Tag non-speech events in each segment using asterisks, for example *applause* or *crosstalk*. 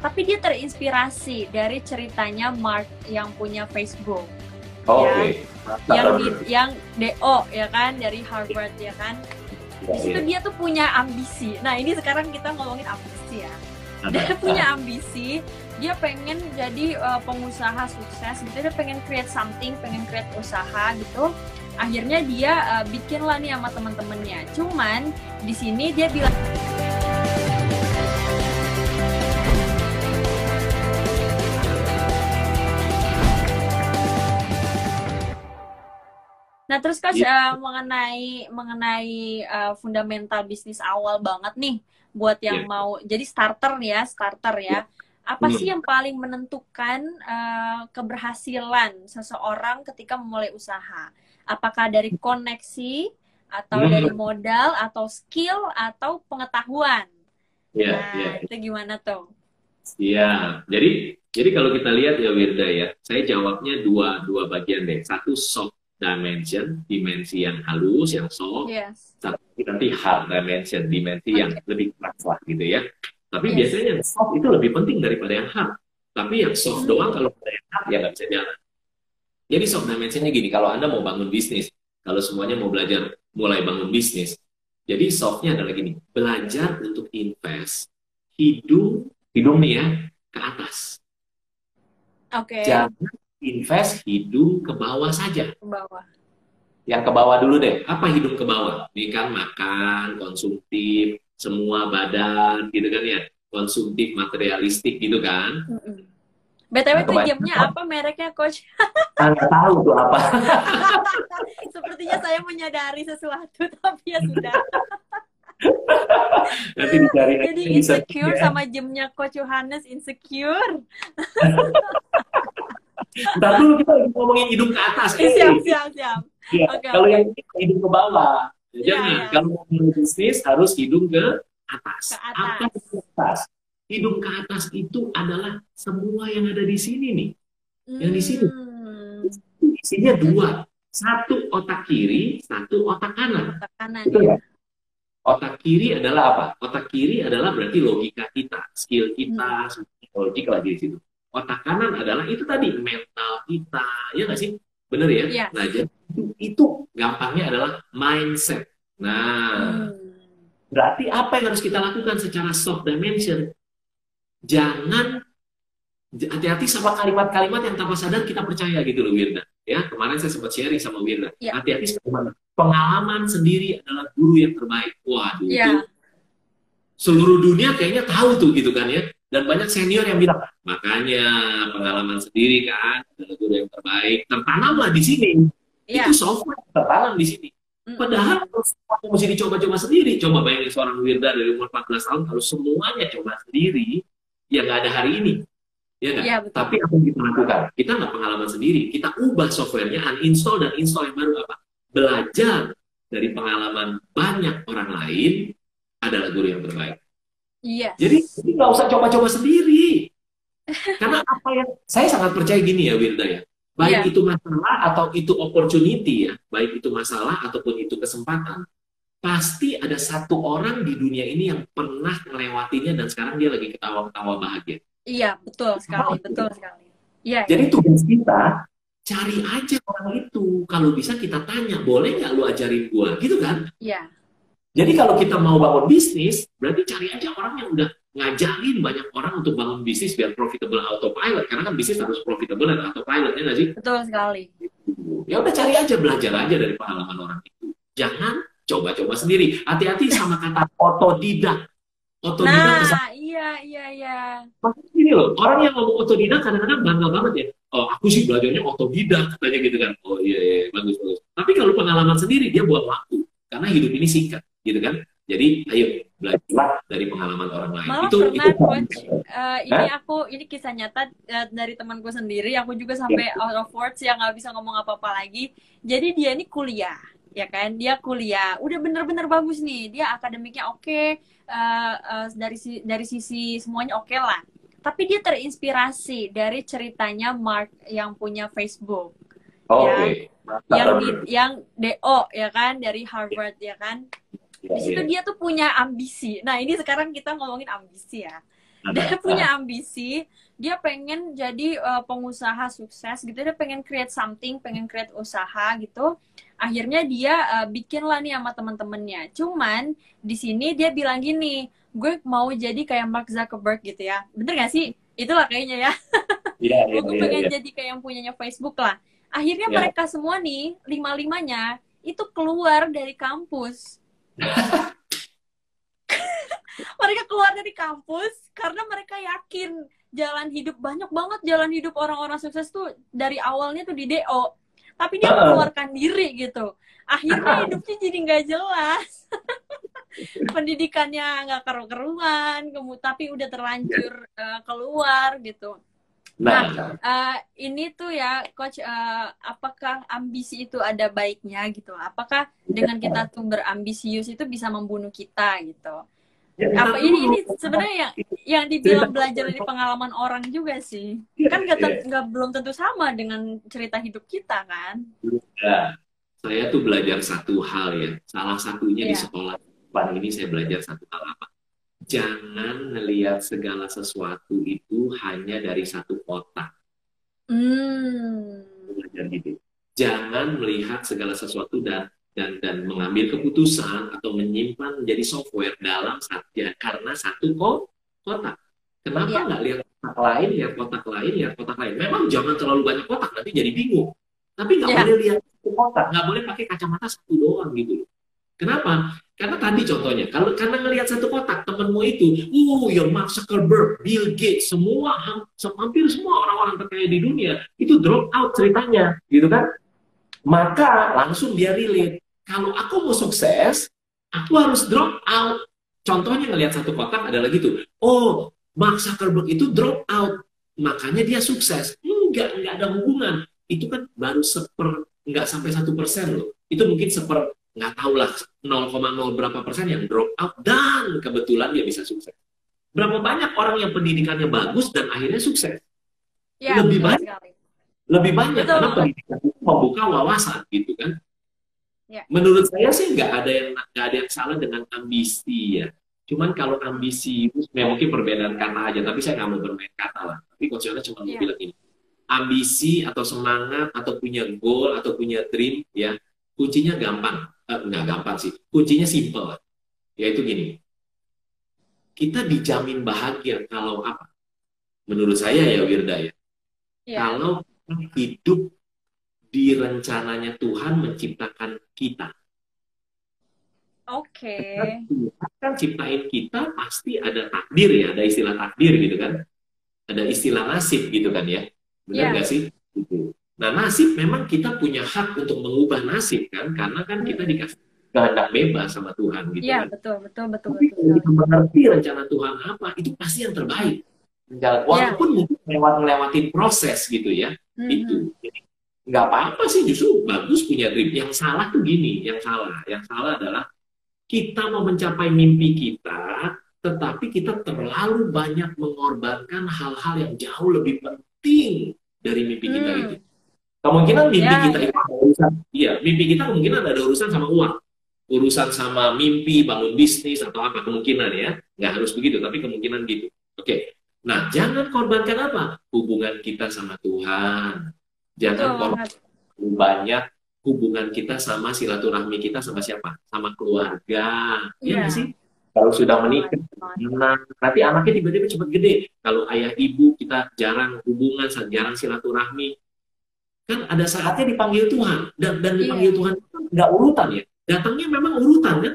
tapi dia terinspirasi dari ceritanya Mark yang punya Facebook. Oh, Ya. Oke. yang di, yang DO ya kan dari Harvard ya kan. Ya, Di situ ya. dia tuh punya ambisi. Nah, ini sekarang kita ngomongin ambisi ya. Dia punya ambisi, dia pengen jadi uh, pengusaha sukses gitu. Dia pengen create something, pengen create usaha gitu. Akhirnya dia uh, bikin lah nih sama teman-temannya. Cuman di sini dia bilang Nah, terus coach Iya. uh, mengenai mengenai uh, fundamental bisnis awal banget nih buat yang Iya. mau jadi starter ya, starter ya. Apa Hmm. sih yang paling menentukan uh, keberhasilan seseorang ketika memulai usaha? Apakah dari koneksi atau Hmm. dari modal atau skill atau pengetahuan? Iya, nah, iya. itu gimana tuh? Iya, jadi jadi kalau kita lihat ya Wirda ya, saya jawabnya dua dua bagian deh. Satu soft dimension, dimensi yang halus, yang soft. Yes. Satu lagi nanti hard dimension, dimensi yang lebih keras lah gitu ya. Tapi Yes. biasanya yang soft itu lebih penting daripada yang hard. Tapi yang soft Hmm. doang kalau ada yang hard ya nggak bisa jalan. Jadi soft dimensionnya gini, kalau Anda mau bangun bisnis, kalau semuanya mau belajar mulai bangun bisnis, jadi softnya adalah gini, belajar untuk invest hidung, hidung nih ya, ke atas. Oke, Jangan invest hidung ke bawah saja. ke bawah. Yang ke bawah dulu deh. Apa hidung ke bawah? Ini kan makan, konsumtif, semua badan, gitu kan ya. Konsumtif, materialistik gitu kan. Mm-mm. BTW Nah, tuh gamenya apa mereknya coach? *laughs* Nggak tahu tuh apa. *laughs* Sepertinya saya menyadari sesuatu, *laughs* tapi ya sudah. Nanti dicari Jadi insecure ya. sama jamnya Coach Yohanes insecure. Ntar dulu kita lagi ngomongin hidung ke atas. Eh, siap, siap, siap. iya. Oke, Kalau oke. yang ini hidung ke bawah. Jangan. Iya, iya. Kalau mau mulai bisnis harus hidung ke atas. Ke atas. Apa ke atas? Hidung ke atas itu adalah semua yang ada di sini nih. Yang di sini. Hmm, Isinya dua. Satu otak kiri, satu otak kanan. otak kanan Betul ya. ya? Otak kiri adalah apa? Otak kiri adalah berarti logika kita, skill kita, logik lagi di situ. Otak kanan adalah itu tadi mental kita, ya nggak sih? Bener ya? Iya. Nah, jadi itu, itu gampangnya adalah mindset. Nah, Hmm. berarti apa yang harus kita lakukan secara soft dimension? Jangan hati-hati sama kalimat-kalimat yang tanpa sadar kita percaya gitu loh Wirda. Ya, kemarin saya sempat sharing sama Wirda. Iya. Hati-hati sama pengalaman sendiri adalah guru yang terbaik. Waduh, Iya. itu seluruh dunia kayaknya tahu tuh gitu kan ya. Dan banyak senior yang bilang, makanya pengalaman sendiri kan adalah guru yang terbaik. Tertanamlah di sini. Iya. Itu software tertanam di sini. Mm-mm. Padahal semuanya mesti dicoba-coba sendiri. Coba bayangin seorang Wirda dari umur 14 tahun kalau semuanya coba sendiri, ya nggak ada hari ini. Ya betul. Tapi apa yang kita lakukan? Kita nggak pengalaman sendiri. Kita ubah softwarenya, uninstall dan install yang baru apa? Belajar dari pengalaman banyak orang lain adalah guru yang terbaik. Iya. Jadi nggak usah coba-coba sendiri. *laughs* Karena apa yang saya sangat percaya gini ya Wirda ya. Baik Iya. itu masalah atau itu opportunity ya, baik itu masalah ataupun itu kesempatan, pasti ada satu orang di dunia ini yang pernah melewatinya dan sekarang dia lagi ketawa-ketawa bahagia. Iya, betul sekali, betul sekali. Iya. Jadi tugas kita cari aja orang itu. Kalau bisa kita tanya, boleh nggak lu ajarin gua? Gitu kan? Iya. Jadi kalau kita mau bangun bisnis, berarti cari aja orang yang udah ngajarin banyak orang untuk bangun bisnis biar profitable autopilot. Karena kan bisnis harus profitable dan autopilot, ya nggak sih? Betul sekali. Ya udah cari aja, belajar aja dari pengalaman orang itu. Jangan coba-coba sendiri. Hati-hati sama kata otodidak. Otodidak kesan- Nah, iya, iya, iya. Maksudnya gini loh, orang yang ngomong otodidak kadang-kadang bangga banget ya. Oh, aku sih belajarnya otodidak, katanya gitu kan. Oh iya, iya, bagus, bagus. Tapi kalau pengalaman sendiri, dia buang waktu. Karena hidup ini singkat, gitu kan. Jadi, ayo, belajarlah dari pengalaman orang lain. Malah itu, pernah, itu Coach. Eh, ini aku, ini kisah nyata eh, dari temanku sendiri. Aku juga sampai Iya. out of words yang nggak bisa ngomong apa-apa lagi. Jadi dia ini kuliah, ya kan? Dia kuliah, udah bener-bener bagus nih. Dia akademiknya oke, eh, eh, dari si- dari sisi semuanya oke lah. Tapi dia terinspirasi dari ceritanya Mark yang punya Facebook. Oh, Ya. Oke. yang di, yang DO ya kan dari Harvard ya kan Ya, di situ ya. dia tuh punya ambisi. Nah ini sekarang kita ngomongin ambisi ya. Dia punya ambisi dia pengen jadi uh, pengusaha sukses gitu. Dia pengen create something pengen create usaha gitu. Akhirnya dia uh, bikin lah nih sama teman-temannya cuman di sini dia bilang gini gue mau jadi kayak Mark Zuckerberg gitu ya. Bener gak sih? Itulah kayaknya ya. Yeah, yeah, gue yeah, pengen yeah. jadi kayak yang punyanya Facebook lah. Akhirnya yeah. mereka semua nih lima limanya itu keluar dari kampus *laughs* mereka keluar dari kampus karena mereka yakin jalan hidup banyak banget jalan hidup orang-orang sukses tuh dari awalnya tuh di DO tapi dia mengeluarkan diri gitu. Akhirnya *laughs* hidupnya jadi nggak jelas. *laughs* Pendidikannya nggak keru-keruan tapi udah terlanjur uh, keluar gitu nah, nah uh, ini tuh ya coach uh, apakah ambisi itu ada baiknya gitu? Apakah dengan kita tuh berambisius itu bisa membunuh kita gitu? Ya, apa ini ini sebenarnya yang yang dibilang belajar dari pengalaman orang juga sih. Ya, kan nggak ya. nggak belum tentu sama dengan cerita hidup kita kan? Ya, saya tuh belajar satu hal ya. Salah satunya ya. di sekolah. Depan ini saya belajar satu hal jangan melihat segala sesuatu itu hanya dari satu kotak hmm. belajar gitu jangan melihat segala sesuatu dan dan dan mengambil keputusan atau menyimpan menjadi software dalam ya, karena satu kotak. Kenapa iya. nggak lihat kotak lain, lihat kotak lain, lihat kotak lain? Memang jangan terlalu banyak kotak, nanti jadi bingung. Tapi nggak yeah. boleh lihat satu kotak, nggak boleh pakai kacamata satu doang gitu. Kenapa? Karena tadi contohnya, kalau karena ngelihat satu kotak temenmu itu, uh, yang Mark Zuckerberg, Bill Gates, semua hampir semua orang-orang terkaya di dunia itu drop out ceritanya, gitu kan? Maka langsung dia relate kalau aku mau sukses, aku harus drop out. Contohnya ngelihat satu kotak adalah gitu. Oh, Mark Zuckerberg itu drop out, makanya dia sukses. Enggak, enggak ada hubungan. Itu kan baru seper, enggak sampai satu persen loh. Itu mungkin seper, nggak tahu lah 0,0 berapa persen yang drop out dan kebetulan dia bisa sukses. Berapa banyak orang yang pendidikannya bagus dan akhirnya sukses? Ya, lebih banyak. Sekali. Lebih banyak betul. karena pendidikan itu membuka wawasan gitu kan. Ya. Menurut saya sih nggak ada yang nggak ada yang salah dengan ambisi ya. Cuman kalau ambisi itu ya mungkin perbedaan kata aja, tapi saya nggak mau bermain kata lah. Tapi Yona cuma mau ya. bilang ini, ambisi atau semangat atau punya goal atau punya dream ya kuncinya gampang, eh, nggak gampang sih, kuncinya simple, yaitu gini, kita dijamin bahagia kalau apa? Menurut saya ya Wirda ya, ya. kalau hidup di rencananya Tuhan menciptakan kita. Oke. Okay. Kan ciptain kita pasti ada takdir ya, ada istilah takdir gitu kan. Ada istilah nasib gitu kan ya. Benar yeah. nggak sih? Gitu. Nah nasib memang kita punya hak untuk mengubah nasib kan, karena kan kita hmm. dikasih kehendak bebas sama Tuhan gitu. Iya kan. betul betul betul. Tapi betul, kita mengerti rencana Tuhan apa, itu pasti yang terbaik. Iya. Walaupun yeah. mungkin lewat melewatin proses gitu ya, mm -hmm. itu. Jadi nggak apa-apa sih justru bagus punya dream yang salah tuh gini yang salah yang salah adalah kita mau mencapai mimpi kita tetapi kita terlalu banyak mengorbankan hal-hal yang jauh lebih penting dari mimpi kita hmm. itu kemungkinan mimpi ya, kita ya. itu ada urusan iya mimpi kita kemungkinan ada urusan sama uang urusan sama mimpi bangun bisnis atau apa kemungkinan ya nggak harus begitu tapi kemungkinan gitu oke nah jangan korbankan apa hubungan kita sama Tuhan Jangan korban banyak hubungan kita sama silaturahmi kita sama siapa? Sama keluarga. Iya yeah. sih? Kalau sudah menikah, nah, nanti anaknya tiba-tiba cepat gede. Kalau ayah ibu kita jarang hubungan, jarang silaturahmi, kan ada saatnya dipanggil Tuhan dan dan iya. dipanggil yeah. Tuhan nggak urutan ya. Datangnya memang urutan kan.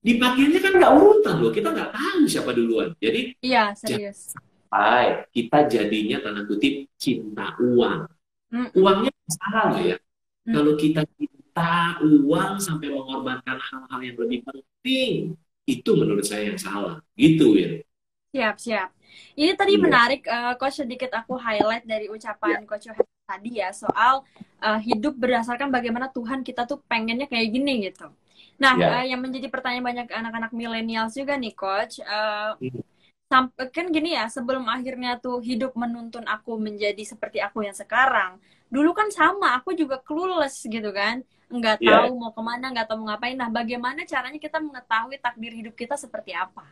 Dipanggilnya kan nggak urutan loh. Kita nggak tahu siapa duluan. Jadi iya serius. Sampai kita jadinya tanda kutip cinta uang Hmm. Uangnya masalah ya. Hmm. Kalau kita kita uang sampai mengorbankan hal-hal yang lebih penting, itu menurut saya yang salah. Gitu ya. Siap, siap. Ini tadi yeah. menarik, uh, Coach sedikit aku highlight dari ucapan yeah. Coach tadi ya soal uh, hidup berdasarkan bagaimana Tuhan kita tuh pengennya kayak gini gitu. Nah, yeah. uh, yang menjadi pertanyaan banyak anak-anak milenial juga nih, Coach. Uh, mm sampai kan gini ya sebelum akhirnya tuh hidup menuntun aku menjadi seperti aku yang sekarang dulu kan sama aku juga clueless gitu kan nggak iya. tahu yeah. mau ke mana nggak tahu mau ngapain nah bagaimana caranya kita mengetahui takdir hidup kita seperti apa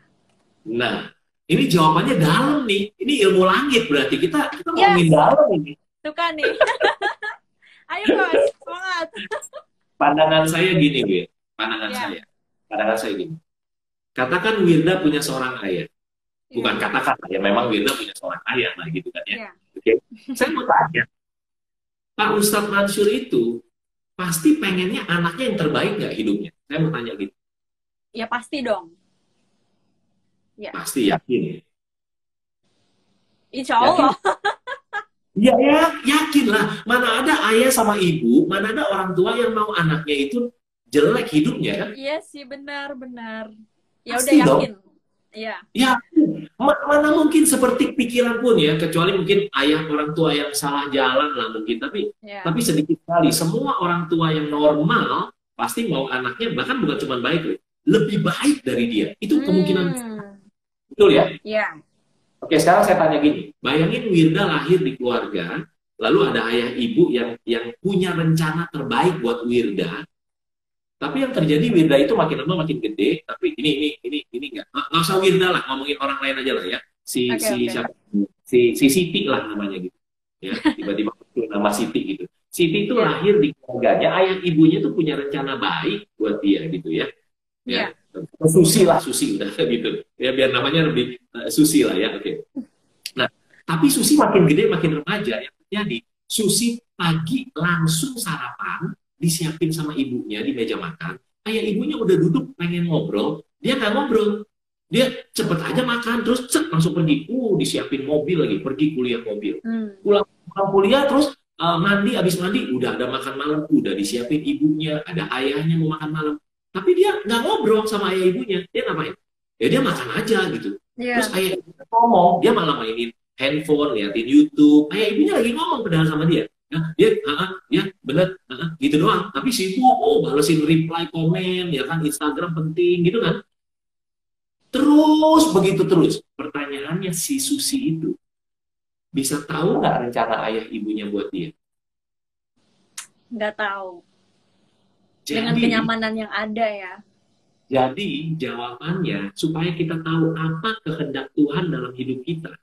nah Ini jawabannya dalam nih. Ini ilmu langit berarti kita kita ngomongin yes. dalam ini. Suka nih. *laughs* Ayo bos, semangat. Pandangan saya gini, Wir. Pandangan yeah. saya. Pandangan saya gini. Katakan Wirda punya seorang ayah. Bukan yeah. katakan ya, memang Wirda punya seorang ayah lah gitu kan ya. Yeah. Oke. Okay. Saya mau tanya. Pak Ustadz Mansur itu pasti pengennya anaknya yang terbaik nggak hidupnya? Saya mau tanya gitu. Ya pasti dong. Ya. Pasti yakin ya. Insya Allah. *laughs* Ya, ya yakin lah. Mana ada ayah sama ibu, mana ada orang tua yang mau anaknya itu jelek hidupnya kan? Iya sih benar benar. Ya udah yakin. Iya. Ya, mana mungkin seperti pikiran pun ya, kecuali mungkin ayah orang tua yang salah jalan lah mungkin, tapi ya. tapi sedikit sekali semua orang tua yang normal pasti mau anaknya bahkan bukan cuma baik, lebih baik dari dia. Itu kemungkinan hmm. betul ya? Iya. Oke, sekarang saya tanya gini. Bayangin Wirda lahir di keluarga, lalu ada ayah ibu yang yang punya rencana terbaik buat Wirda. Tapi yang terjadi Wirda itu makin lama makin gede, tapi ini ini ini ini enggak. Nggak usah Wirda lah, ngomongin orang lain aja lah ya. Si okay, si okay. siapa? Si si Siti lah namanya gitu. Ya, tiba-tiba nama Siti gitu. Siti itu yeah. lahir di keluarganya, ayah ibunya tuh punya rencana baik buat dia gitu ya. Ya. Yeah susi lah susi *laughs* udah gitu. Ya biar namanya lebih uh, susi lah ya oke. Okay. nah tapi susi makin gede makin remaja. Yang terjadi susi pagi langsung sarapan disiapin sama ibunya di meja makan. Ayah ibunya udah duduk pengen ngobrol dia nggak ngobrol. Dia cepet aja makan terus cek langsung pergi. Uh disiapin mobil lagi pergi kuliah mobil. Hmm. pulang pulang kuliah terus uh, mandi abis mandi udah ada makan malam udah disiapin ibunya ada ayahnya mau makan malam tapi dia nggak ngobrol sama ayah ibunya. Dia ngapain ya dia makan aja gitu. Yeah. terus ayah ibunya ngomong. Dia malah mainin handphone liatin YouTube. Ayah ibunya lagi ngomong padahal sama dia. Ya dia uh, ya bener uh, gitu doang. Tapi sibuk. Oh balesin reply komen ya kan Instagram penting gitu kan. Terus begitu terus pertanyaannya si Susi itu bisa tahu nggak rencana ayah ibunya buat dia? Nggak tahu jadi, dengan kenyamanan yang ada ya. Jadi jawabannya supaya kita tahu apa kehendak Tuhan dalam hidup kita.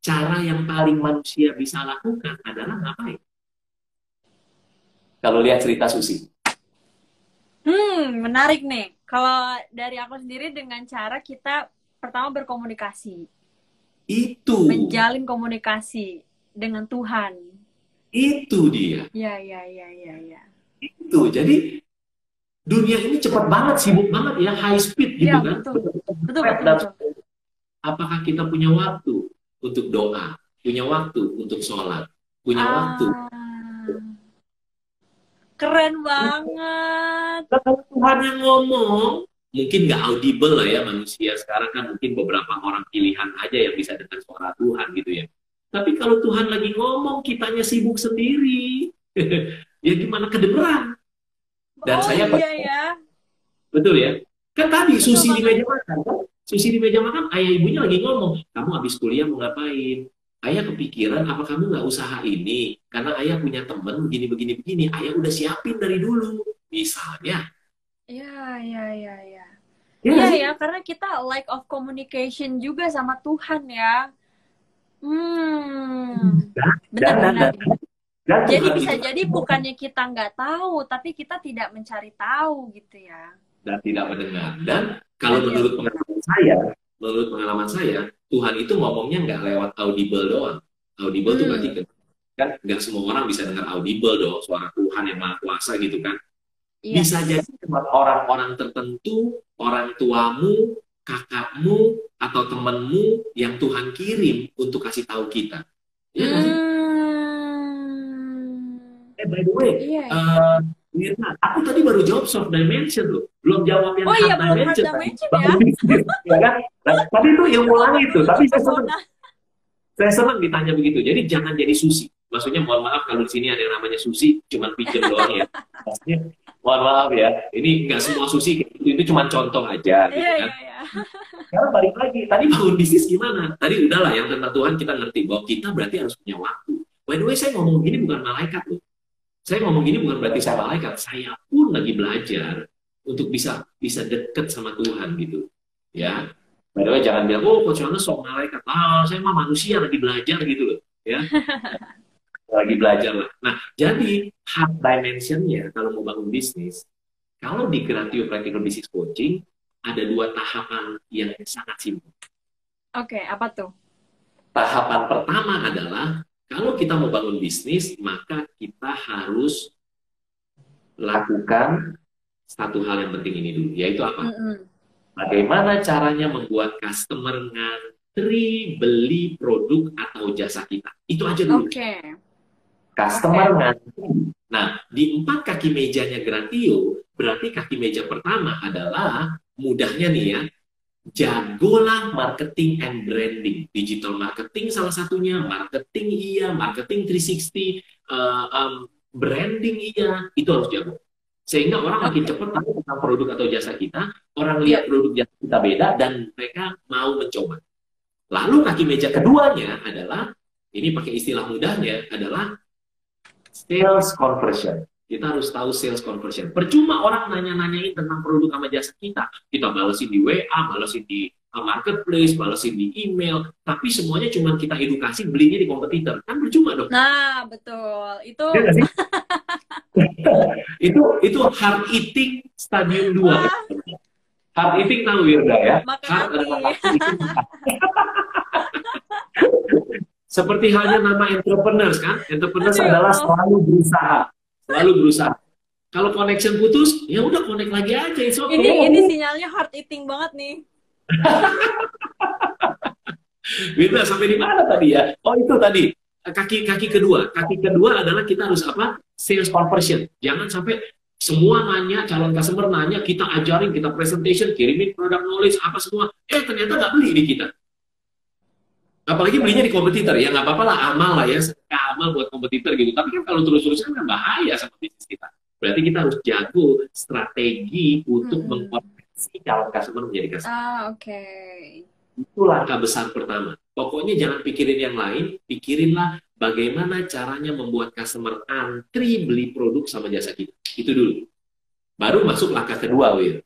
Cara yang paling manusia bisa lakukan adalah ngapain? Kalau lihat cerita Susi. Hmm, menarik nih. Kalau dari aku sendiri dengan cara kita pertama berkomunikasi. Itu. Menjalin komunikasi dengan Tuhan. Itu dia. Ya, ya, ya, ya, ya. Itu. Jadi dunia ini cepat banget, sibuk banget ya, high speed gitu ya, kan. Betul. Betul, betul, betul. Apakah kita punya waktu untuk doa, punya waktu untuk sholat, punya ah, waktu? Keren banget. Kalau Tuhan yang ngomong, mungkin nggak audible lah ya manusia sekarang kan mungkin beberapa orang pilihan aja yang bisa dengar suara Tuhan gitu ya. Tapi kalau Tuhan lagi ngomong, kitanya sibuk sendiri. *laughs* ya gimana kedengeran? Dan oh, saya iya ya. Betul ya? Kan tadi Susi di meja makan kan? Susi di meja makan, ayah ibunya lagi ngomong, kamu habis kuliah mau ngapain? Ayah kepikiran apa kamu nggak usaha ini? Karena ayah punya temen begini begini begini. Ayah udah siapin dari dulu, misalnya. Iya iya iya iya. Iya ya, karena kita lack of communication juga sama Tuhan ya. Hmm. Dan, benar, dan, benar. dan, dan jadi bisa itu, jadi bukannya kita nggak tahu, tapi kita tidak mencari tahu gitu ya. Dan tidak mendengar. Dan kalau dan menurut pengalaman saya, menurut pengalaman saya, Tuhan itu ngomongnya nggak lewat audible doang. Audible hmm. tuh berarti kan, kan nggak semua orang bisa dengar audible dong, suara Tuhan yang maha kuasa gitu kan. Iya. Bisa jadi buat orang-orang tertentu, orang tuamu, kakakmu, atau temanmu yang Tuhan kirim untuk kasih tahu kita. Ya, hmm eh by the way, iya, iya. Uh, Mirna, aku tadi baru jawab soft dimension loh, belum jawab yang oh, hard iya, dimension. Hard dimension ya. *laughs* ya kan? Nah, tapi itu ilmu lain itu, tapi saya senang. Saya senang ditanya begitu. Jadi jangan jadi susi. Maksudnya mohon maaf kalau di sini ada yang namanya susi, cuma pinjam doang ya. Maksudnya mohon maaf ya, ini nggak semua susi itu, itu cuma contoh aja. Gitu, iya, kan? iya, iya. Sekarang balik lagi, tadi bangun bisnis gimana? Tadi udahlah yang tentang Tuhan kita ngerti bahwa kita berarti harus punya waktu. By the way, saya ngomong gini bukan malaikat loh. Saya ngomong gini bukan berarti saya malaikat, saya pun lagi belajar untuk bisa bisa dekat sama Tuhan gitu. Ya. Padahal jangan bilang, oh Coach Yohanes sok malaikat. Ah, saya mah manusia lagi belajar gitu loh. Ya. *laughs* lagi belajar lah. Nah, jadi hard dimensionnya kalau mau bangun bisnis, kalau di Gratio Practical Business Coaching, ada dua tahapan yang sangat simpel. Oke, okay, apa tuh? Tahapan pertama adalah, kalau kita mau bangun bisnis, maka kita harus lakukan satu hal yang penting ini dulu, yaitu apa? Mm -hmm. Bagaimana caranya membuat customer ngantri beli produk atau jasa kita? Itu aja dulu. Oke. Okay Customer okay. ngantri. Nah, di empat kaki mejanya Gratio, berarti kaki meja pertama adalah mudahnya nih ya, jagolah marketing and branding. Digital marketing salah satunya, marketing iya, marketing 360, uh, um, branding iya, itu harus jago. Sehingga orang makin cepat tahu tentang produk atau jasa kita, orang lihat produk jasa kita beda, dan mereka mau mencoba. Lalu kaki meja keduanya adalah, ini pakai istilah mudahnya, adalah sales conversion. Kita harus tahu sales conversion. Percuma orang nanya-nanyain tentang produk sama jasa kita. Kita balesin di WA, balesin di marketplace, balesin di email, tapi semuanya cuma kita edukasi belinya di kompetitor. Kan percuma dong. Nah, betul. Itu ya, *laughs* itu itu hard eating stadium 2. Wah. Hard eating tahu Wirda ya? Makan hard adalah *laughs* Seperti halnya nama entrepreneurs kan, entrepreneurs Aduh. adalah selalu berusaha, selalu berusaha. Kalau connection putus, ya udah connect lagi aja. It's okay. Ini ini sinyalnya hard eating banget nih. *laughs* Beda sampai di mana tadi ya? Oh itu tadi kaki kaki kedua. Kaki kedua adalah kita harus apa? Sales conversion. Jangan sampai semua nanya, calon customer nanya, kita ajarin, kita presentation, kirimin produk knowledge, apa semua. Eh ternyata nggak beli di kita apalagi belinya di kompetitor. Ya nggak apa-apa lah amal lah ya. Amal buat kompetitor gitu. Tapi kan kalau terus-terusan kan bahaya sama bisnis kita. Berarti kita harus jago strategi untuk hmm. mengkonversi calon customer menjadi customer. Ah oke. Okay. itu langkah besar pertama. Pokoknya jangan pikirin yang lain pikirinlah bagaimana caranya membuat customer antri beli produk sama jasa kita. Itu dulu. Baru masuk langkah kedua Wir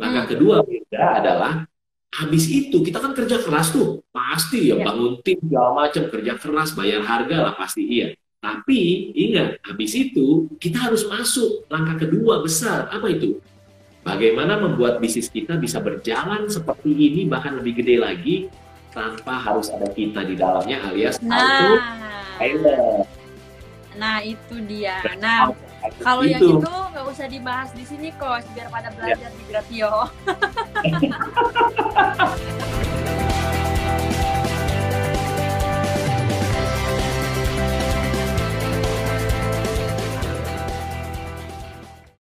langkah hmm. kedua Wir adalah habis itu kita kan kerja keras tuh. Pasti ya, ya. bangun tim segala macam kerja keras bayar harga lah pasti iya. Tapi ingat habis itu kita harus masuk langkah kedua besar. Apa itu? Bagaimana membuat bisnis kita bisa berjalan seperti ini bahkan lebih gede lagi tanpa harus ada kita di dalamnya alias nah. auto pilot nah itu dia. Nah kalau yang itu nggak usah dibahas di sini kok, biar pada belajar ya. di Gratio. *laughs*